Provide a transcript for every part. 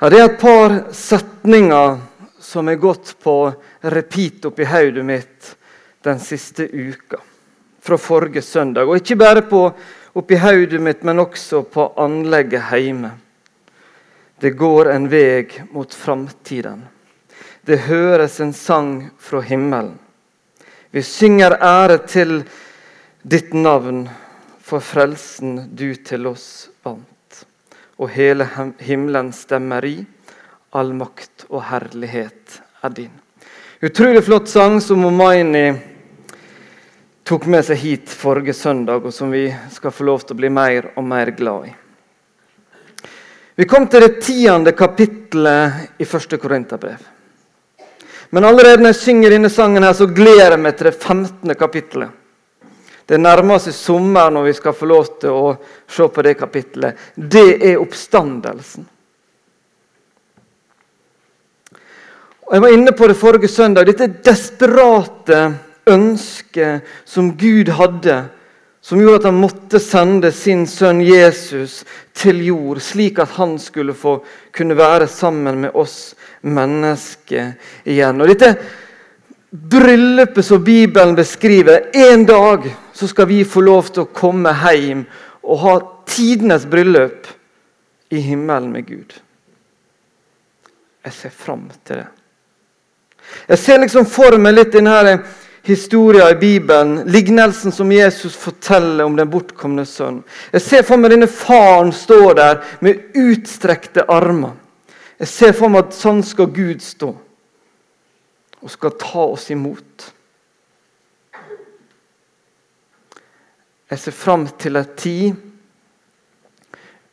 Ja, Det er et par setninger som er gått på repeat oppi hodet mitt den siste uka. Fra forrige søndag. Og ikke bare på, oppi hodet mitt, men også på anlegget hjemme. Det går en vei mot framtiden. Det høres en sang fra himmelen. Vi synger ære til ditt navn for frelsen du til oss vant og hele himmelen stemmer i. All makt og herlighet er din. Utrolig flott sang som Omaini tok med seg hit forrige søndag, og som vi skal få lov til å bli mer og mer glad i. Vi kom til det tiende kapittelet i første Korinterbrev. Men allerede når jeg synger denne sangen, her, så gleder jeg meg til det 15. kapittelet. Det nærmer seg sommer når vi skal få lov til å se på det kapittelet. Det er oppstandelsen. Og Jeg var inne på det forrige søndag. Dette desperate ønsket som Gud hadde, som gjorde at han måtte sende sin sønn Jesus til jord, slik at han skulle få kunne være sammen med oss mennesker igjen. Og dette bryllupet som Bibelen beskriver. En dag så skal vi få lov til å komme hjem og ha tidenes bryllup i himmelen med Gud. Jeg ser fram til det. Jeg ser liksom for meg litt denne historien i Bibelen, lignelsen som Jesus forteller om den bortkomne sønn. Jeg ser for meg denne faren stå der med utstrekte armer. Jeg ser for meg at sånn skal Gud stå og skal ta oss imot. Jeg ser fram til en tid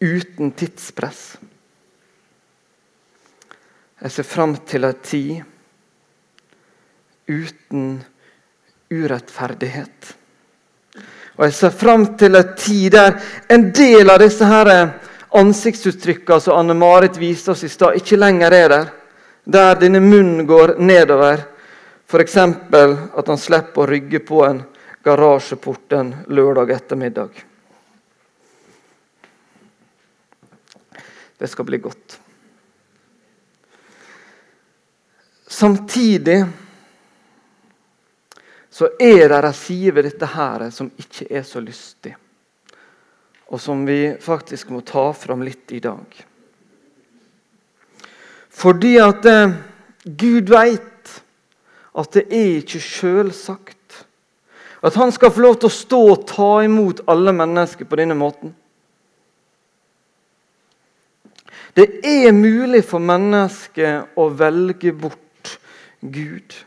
uten tidspress. Jeg ser fram til en tid uten urettferdighet. Og jeg ser fram til en tid der en del av disse her ansiktsuttrykkene som Anne Marit viste oss i stad, ikke lenger er der der denne munnen går nedover. F.eks. at han slipper å rygge på en garasjeport en lørdag ettermiddag. Det skal bli godt. Samtidig så er det en side ved dette her som ikke er så lystig, og som vi faktisk må ta fram litt i dag. Fordi at eh, Gud veit at det er ikke sjølsagt at han skal få lov til å stå og ta imot alle mennesker på denne måten. Det er mulig for mennesket å velge bort Gud.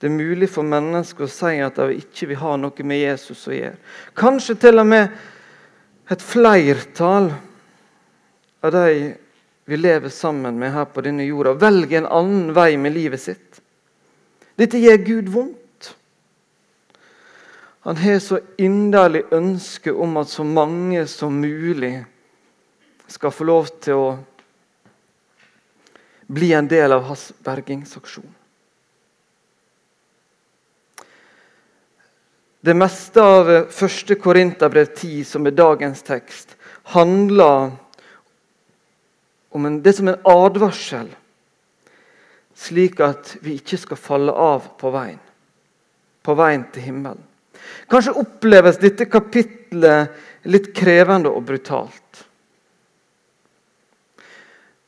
Det er mulig for mennesker å si at de ikke vil ha noe med Jesus å gjøre. Kanskje til og med et flertall av de vi lever sammen med her på denne jorda, velger en annen vei med livet sitt. Dette gjør Gud vondt. Han har så inderlig ønske om at så mange som mulig skal få lov til å bli en del av hans bergingsaksjon. Det meste av 1. Korinterbrev 10, som er dagens tekst, handler om en, det som en advarsel, slik at vi ikke skal falle av på veien. På veien til himmelen. Kanskje oppleves dette kapitlet litt krevende og brutalt.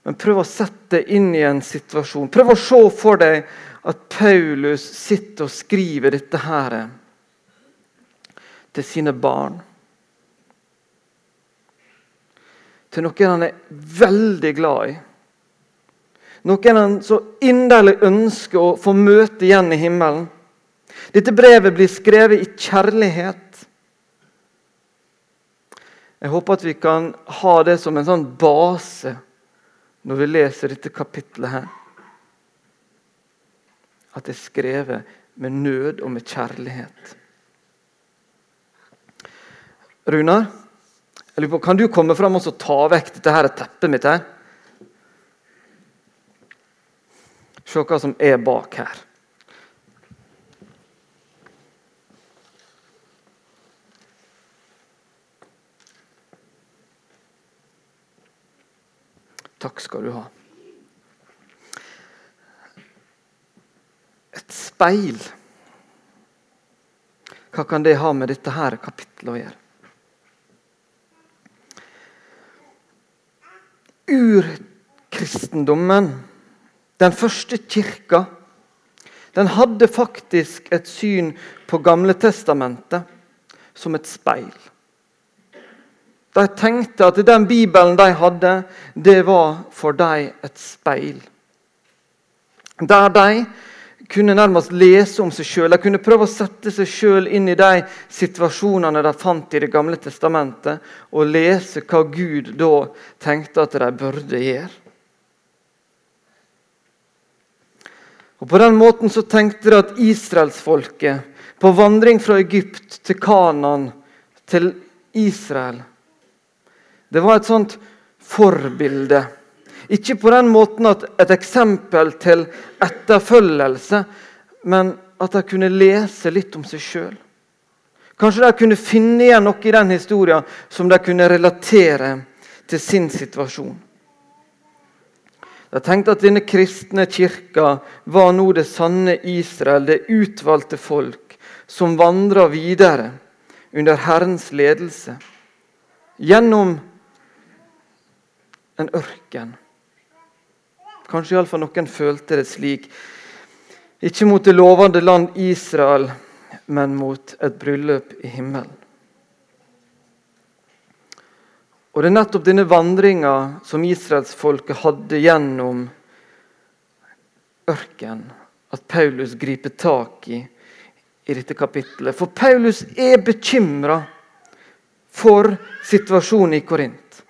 Men prøv å sette deg inn i en situasjon. Prøv å se for deg at Paulus sitter og skriver dette her til sine barn. til noen han er veldig glad i. Noen han så inderlig ønsker å få møte igjen i himmelen. Dette brevet blir skrevet i kjærlighet. Jeg håper at vi kan ha det som en sånn base når vi leser dette kapitlet her. At det er skrevet med nød og med kjærlighet. Runar? Kan du komme fram og ta vekk dette her teppet mitt her? Se hva som er bak her. Takk skal du ha. Et speil. Hva kan det ha med dette her kapittelet å gjøre? Urkristendommen, den første kirka, den hadde faktisk et syn på Gamletestamentet som et speil. De tenkte at den bibelen de hadde, det var for dem et speil. Der de kunne nærmest lese om seg sjøl. De kunne prøve å sette seg sjøl inn i de situasjonene de fant i Det gamle testamentet, og lese hva Gud da tenkte at de burde gjøre. Og På den måten så tenkte de at israelsfolket på vandring fra Egypt til Kanan, til Israel Det var et sånt forbilde ikke på den måten at et eksempel til etterfølgelse, men at de kunne lese litt om seg sjøl. Kanskje de kunne finne igjen noe i den historien som de kunne relatere til sin situasjon. De tenkte at denne kristne kirka var nå det sanne Israel, det utvalgte folk, som vandra videre under Herrens ledelse. Gjennom en ørken Kanskje iallfall noen følte det slik. Ikke mot det lovende land Israel, men mot et bryllup i himmelen. Og Det er nettopp denne vandringa som israelsfolket hadde gjennom ørken, at Paulus griper tak i i dette kapittelet. For Paulus er bekymra for situasjonen i Korint.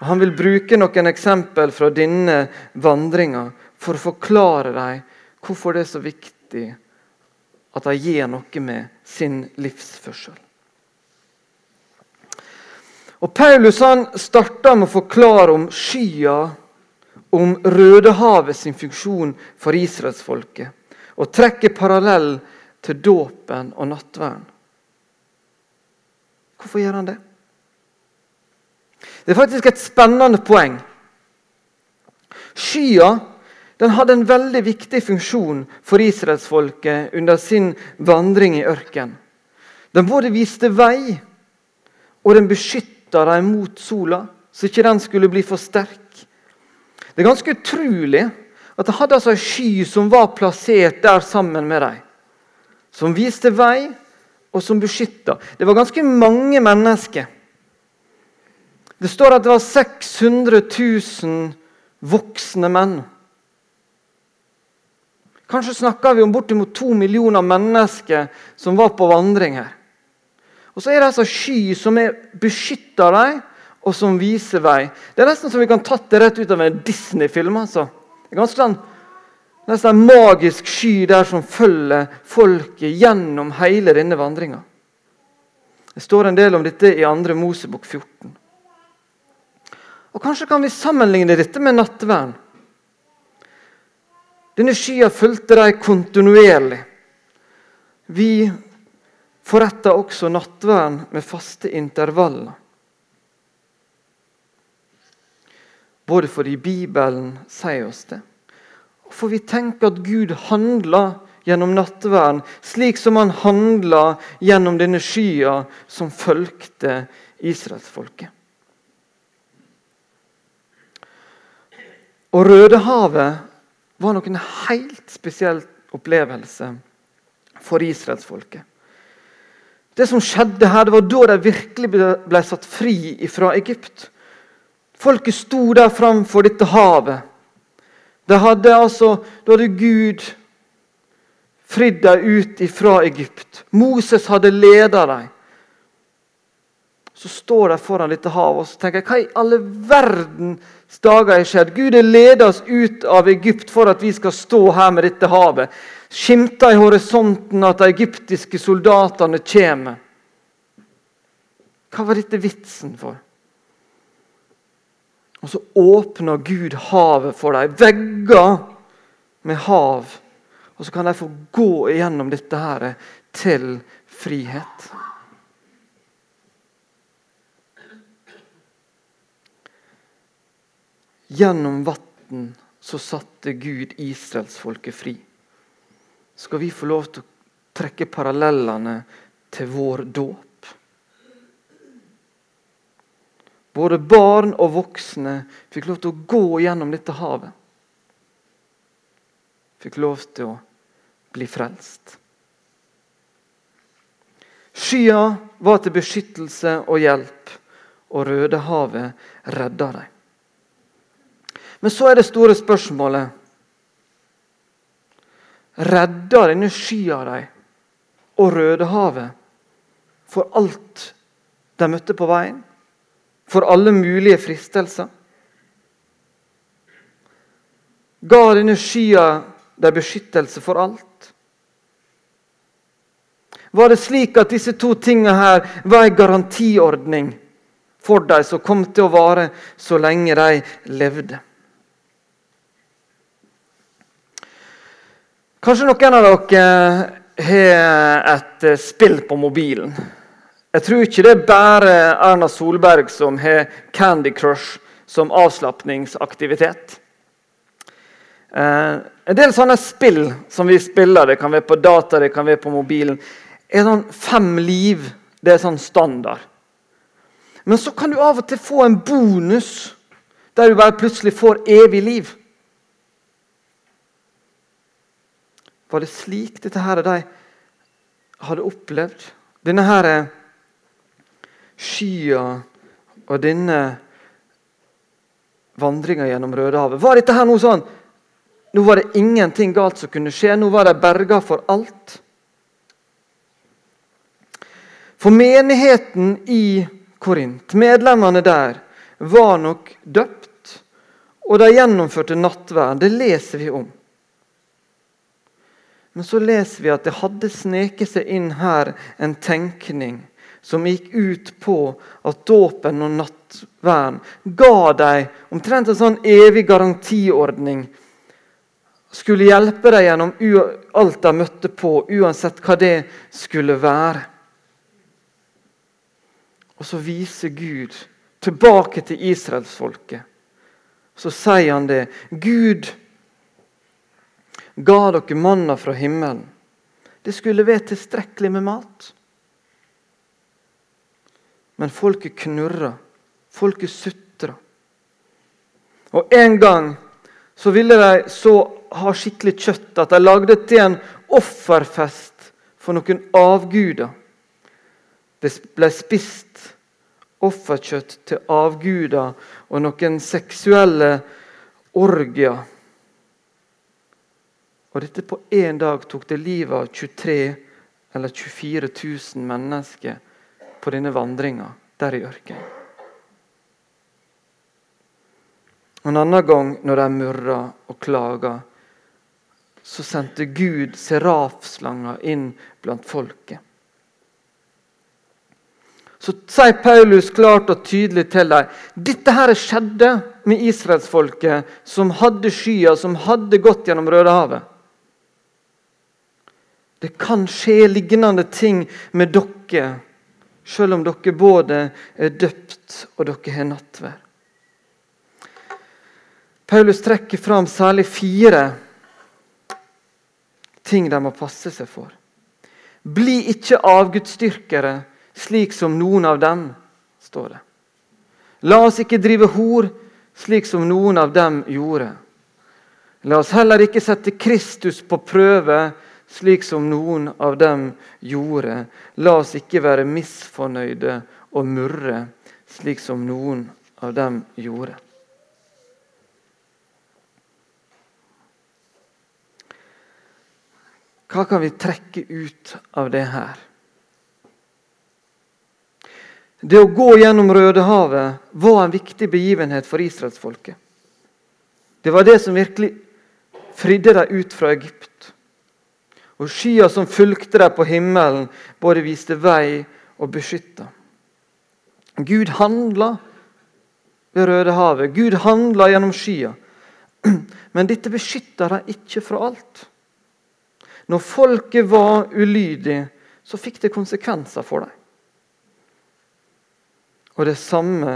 Og Han vil bruke noen eksempel fra denne vandringa for å forklare dem hvorfor det er så viktig at de gjør noe med sin livsførsel. Og Paulus han starta med å forklare om skya, om Rødehavet sin funksjon for israelsfolket, og trekker parallell til dåpen og nattverden. Hvorfor gjør han det? Det er faktisk et spennende poeng. Skya den hadde en veldig viktig funksjon for israelsfolket under sin vandring i ørken. Den både viste vei, og den beskytta dem mot sola, så ikke den skulle bli for sterk. Det er ganske utrolig at de hadde altså en sky som var plassert der sammen med dem. Som viste vei, og som beskytta. Det var ganske mange mennesker det står at det var 600 000 voksne menn. Kanskje snakker vi om bortimot to millioner mennesker som var på vandring her. Og så er det altså sky som er beskytter dem, og som viser vei. Det er nesten som vi kan tatt det rett ut av en Disney-film. altså. Det er ganske sånn, nesten en magisk sky der som følger folket gjennom hele denne vandringa. Det står en del om dette i 2. Mosebok 14. Og Kanskje kan vi sammenligne dette med nattvern. Denne skya fulgte dem kontinuerlig. Vi forretter også nattvern med faste intervaller. Både fordi Bibelen sier oss det, og for vi tenker at Gud handler gjennom nattvern slik som han handla gjennom denne skya som fulgte israelsfolket. Og Rødehavet var noen helt spesiell opplevelse for israelsfolket. Det som skjedde her, det var da de virkelig ble satt fri fra Egypt. Folket sto der framfor dette havet. De hadde altså, Da hadde Gud fridd dem ut fra Egypt. Moses hadde ledet dem. Så står de foran dette havet og så tenker jeg, hva i alle verdens dager har skjedd. Gud har ledet oss ut av Egypt for at vi skal stå her med dette havet. Skimta i horisonten at de egyptiske soldatene kommer. Hva var dette vitsen for? Og så åpner Gud havet for dem. Vegger med hav. Og så kan de få gå igjennom dette her til frihet. Gjennom vann så satte Gud israelsfolket fri. Skal vi få lov til å trekke parallellene til vår dåp? Både barn og voksne fikk lov til å gå gjennom dette havet. Fikk lov til å bli frelst. Skya var til beskyttelse og hjelp, og Rødehavet redda dem. Men så er det store spørsmålet Redda denne skya dem og Rødehavet for alt de møtte på veien? For alle mulige fristelser? Ga denne skya dem beskyttelse for alt? Var det slik at disse to tingene her var en garantiordning for dem som kom til å vare så lenge de levde? Kanskje noen av dere har et eh, spill på mobilen. Jeg tror ikke det er bare Erna Solberg som har Candy Crush som avslapningsaktivitet. Eh, en del sånne spill som vi spiller, det kan være på data, det kan være på mobilen, er sånn fem liv. Det er sånn standard. Men så kan du av og til få en bonus der du bare plutselig får evig liv. Var det slik dette her de hadde opplevd? Denne her skya og denne vandringa gjennom Rødehavet. Var dette her noe sånn Nå var det ingenting galt som kunne skje. Nå var de berga for alt. For menigheten i Korint, medlemmene der, var nok døpt, og de gjennomførte nattverd. Det leser vi om. Men så leser vi at det hadde sneket seg inn her en tenkning som gikk ut på at dåpen og nattverden ga dem omtrent en sånn evig garantiordning. Skulle hjelpe dem gjennom alt de møtte på, uansett hva det skulle være. Og så viser Gud tilbake til israelsfolket. Så sier han det. Gud ga dere manna fra himmelen. Det skulle være tilstrekkelig med mat. Men folket knurra, folket sutra. Og en gang så ville de så ha skikkelig kjøtt at de lagde til en offerfest for noen avguder. Det ble spist offerkjøtt til avguder og noen seksuelle orgier. Og dette på én dag tok det livet av 23 eller 24 000 mennesker på denne vandringa der i ørkenen. En annen gang når de murra og klaga, så sendte Gud serafslanger inn blant folket. Så sier Paulus klart og tydelig til dem dette her skjedde med israelsfolket, som hadde skyer, som hadde gått gjennom Rødehavet. Det kan skje lignende ting med dere, selv om dere både er døpt og dere har nattverd. Paulus trekker fram særlig fire ting de må passe seg for. Bli ikke avgudsdyrkere, slik som noen av dem, står det. La oss ikke drive hor, slik som noen av dem gjorde. La oss heller ikke sette Kristus på prøve, slik som noen av dem gjorde. La oss ikke være misfornøyde og murre, slik som noen av dem gjorde. Hva kan vi trekke ut av det her? Det å gå gjennom Rødehavet var en viktig begivenhet for israelsfolket. Det var det som virkelig fridde dem ut fra Egypt. Og skya som fulgte dem på himmelen, både viste vei og beskytta. Gud handla ved Rødehavet. Gud handla gjennom skya. Men dette beskytta dem ikke fra alt. Når folket var ulydig, så fikk det konsekvenser for dem. Og det samme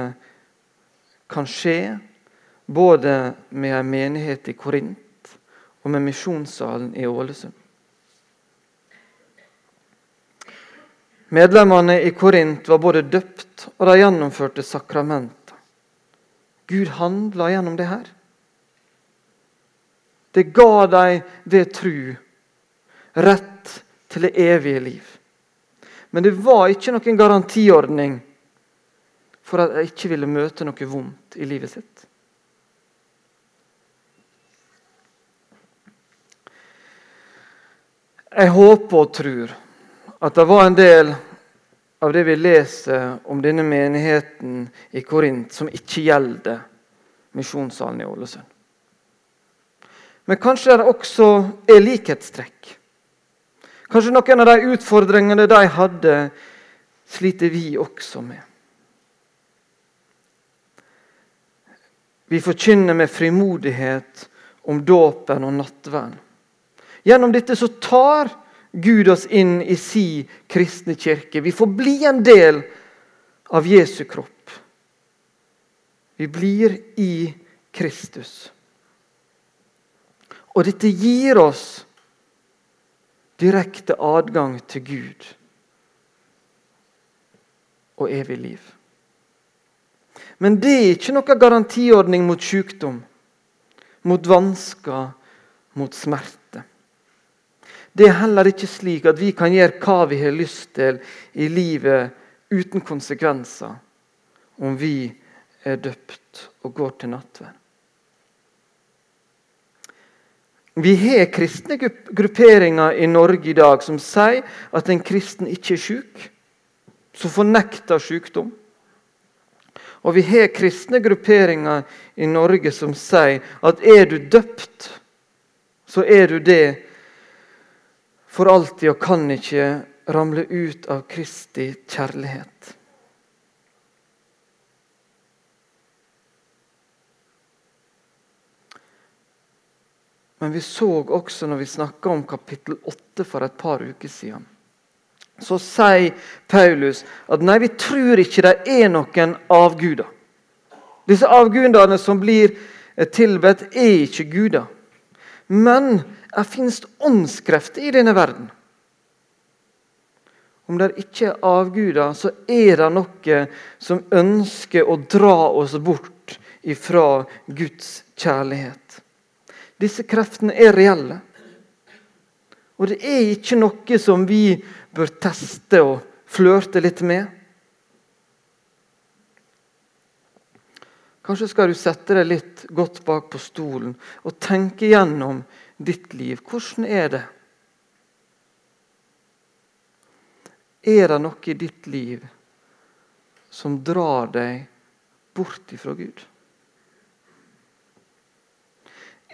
kan skje både med en menighet i Korint og med misjonssalen i Ålesund. Medlemmene i Korint var både døpt og de gjennomførte sakramenter. Gud handla gjennom det her. Det ga dem ved tru rett til det evige liv. Men det var ikke noen garantiordning for at de ikke ville møte noe vondt i livet sitt. Jeg håper og tror at det var en del av det vi leser om denne menigheten i Korint, som ikke gjelder misjonssalen i Ålesund. Men kanskje det også er likhetstrekk. Kanskje noen av de utfordringene de hadde, sliter vi også med. Vi forkynner med frimodighet om dåpen og nattverden. Gjennom dette så tar Gud oss inn i si kristne kirke. Vi får bli en del av Jesu kropp. Vi blir i Kristus. Og dette gir oss direkte adgang til Gud og evig liv. Men det er ikke noen garantiordning mot sykdom, mot vansker, mot smerte. Det er heller ikke slik at vi kan gjøre hva vi har lyst til i livet uten konsekvenser om vi er døpt og går til nattverd. Vi har kristne grupperinger i Norge i dag som sier at en kristen ikke er syk, som fornekter sykdom. Og vi har kristne grupperinger i Norge som sier at er du døpt, så er du det for alltid og kan ikke ramle ut av Kristi kjærlighet. Men vi så også når vi snakka om kapittel 8 for et par uker siden, så sier Paulus at nei, vi tror ikke det er noen avguder. Disse avgudene som blir tilbedt, er ikke guder. Men det finnes åndskrefter i denne verden. Om det ikke er avguder, så er det noe som ønsker å dra oss bort ifra Guds kjærlighet. Disse kreftene er reelle. Og det er ikke noe som vi bør teste og flørte litt med. Kanskje skal du sette deg litt godt bak på stolen og tenke gjennom ditt liv. Hvordan er det? Er det noe i ditt liv som drar deg bort ifra Gud?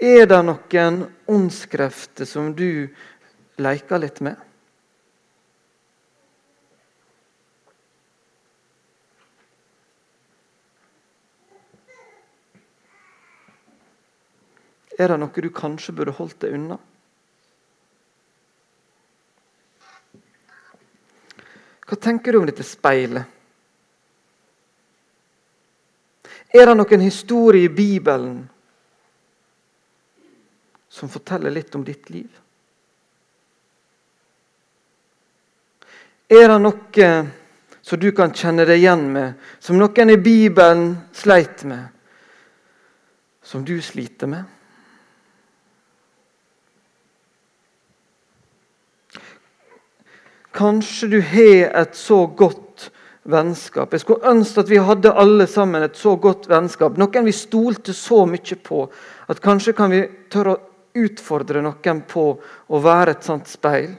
Er det noen åndskrefter som du leker litt med? Er det noe du kanskje burde holdt deg unna? Hva tenker du om dette speilet? Er det noen historie i Bibelen som forteller litt om ditt liv? Er det noe som du kan kjenne deg igjen med, som noen i Bibelen sleit med, som du sliter med? Kanskje du har et så godt vennskap. Jeg skulle ønske at vi hadde alle sammen et så godt vennskap. Noen vi stolte så mye på at kanskje kan vi tørre å utfordre noen på å være et sånt speil.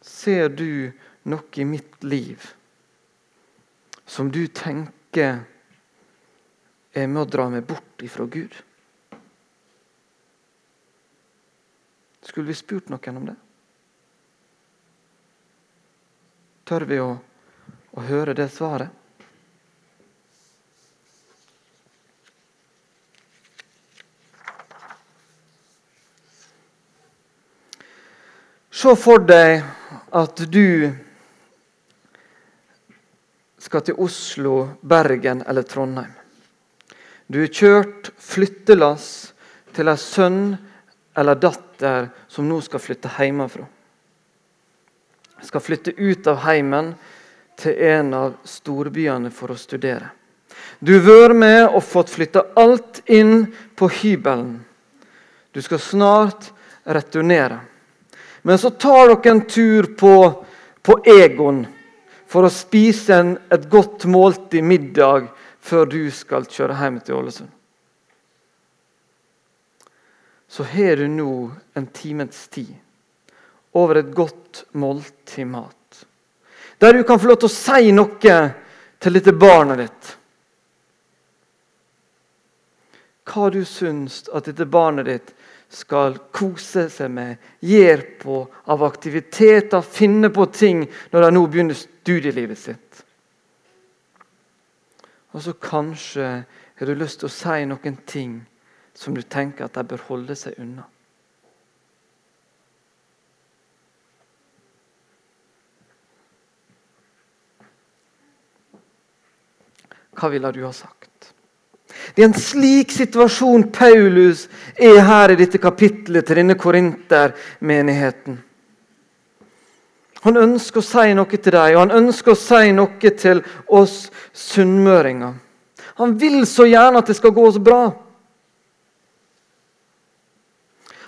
Ser du noe i mitt liv som du tenker er med å dra meg bort ifra Gud? Skulle vi spurt noen om det? Tør vi å, å høre det svaret? Se for deg at du skal til Oslo, Bergen eller Trondheim. Du er kjørt flyttelass til en sønn eller datter som nå skal flytte hjemmefra. Skal flytte ut av heimen til en av storbyene for å studere. Du har vært med og fått flytta alt inn på hybelen. Du skal snart returnere. Men så tar dere en tur på, på Egon for å spise en, et godt måltid middag før du skal kjøre hjem til Ålesund. Så har du nå en times tid over et godt måltid mat. Der du kan få lov til å si noe til dette barnet ditt. Hva du syns at dette barnet ditt skal kose seg med, gjøre på av aktiviteter, finne på ting når de nå begynner studielivet sitt. Og så kanskje har du lyst til å si noen ting som du tenker at de bør holde seg unna. Hva ville du ha sagt? Det er en slik situasjon Paulus er her i dette kapitlet til denne korintermenigheten. Han ønsker å si noe til deg, og han ønsker å si noe til oss sunnmøringer. Han vil så gjerne at det skal gå så bra.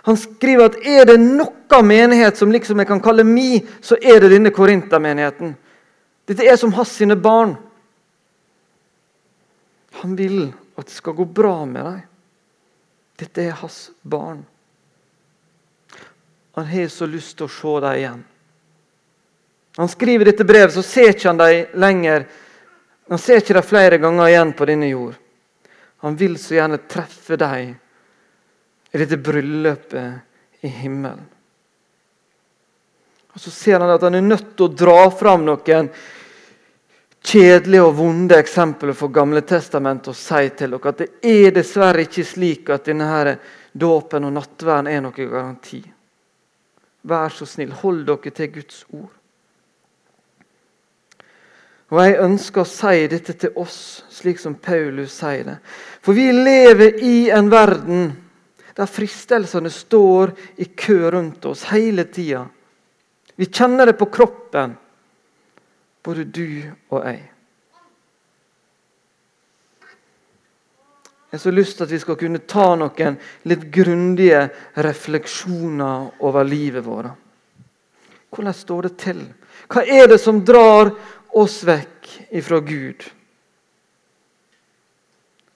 Han skriver at er det noe menighet som liksom jeg kan kalle mi, så er det denne korintermenigheten. Dette er som hans sine barn. Han vil at det skal gå bra med dem. Dette er hans barn. Han har så lyst til å se dem igjen. Han skriver dette brevet, så ser ikke han dem lenger. Han ser ikke dem flere ganger igjen på denne jord. Han vil så gjerne treffe dem i dette bryllupet i himmelen. Og Så ser han at han er nødt til å dra fram noen kjedelige og vonde eksempler for Gamle Testamentet og si til dere at det er dessverre ikke slik at denne her dåpen og nattverden er noen garanti. Vær så snill, hold dere til Guds ord. Og Jeg ønsker å si dette til oss, slik som Paulus sier det. For vi lever i en verden der fristelsene står i kø rundt oss hele tida. Vi kjenner det på kroppen både du og jeg. Jeg har så lyst til at vi skal kunne ta noen litt grundige refleksjoner over livet vårt. Hvordan står det til? Hva er det som drar oss vekk ifra Gud?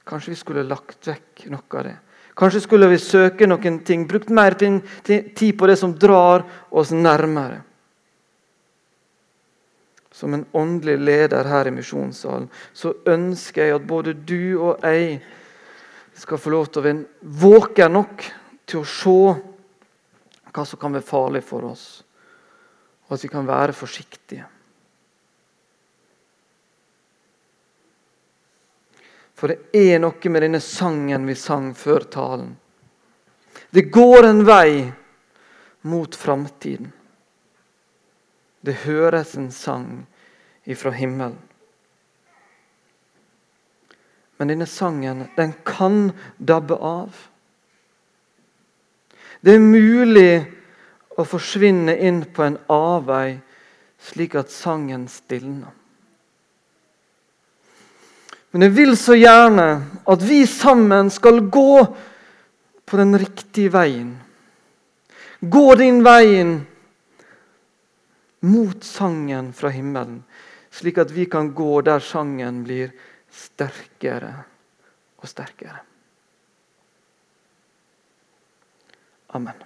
Kanskje vi skulle lagt vekk noe av det. Kanskje skulle vi søke noen ting, brukt mer tid på det som drar oss nærmere som en åndelig leder her i misjonssalen, så ønsker jeg at både du og jeg skal få lov til å være våken nok til å se hva som kan være farlig for oss, og at vi kan være forsiktige. For det er noe med denne sangen vi sang før talen. Det går en vei mot framtiden. Det høres en sang ifra himmelen. Men denne sangen, den kan dabbe av. Det er mulig å forsvinne inn på en avvei, slik at sangen stilner. Men jeg vil så gjerne at vi sammen skal gå på den riktige veien. Gå din veien mot sangen fra himmelen, slik at vi kan gå der sangen blir sterkere og sterkere. Amen.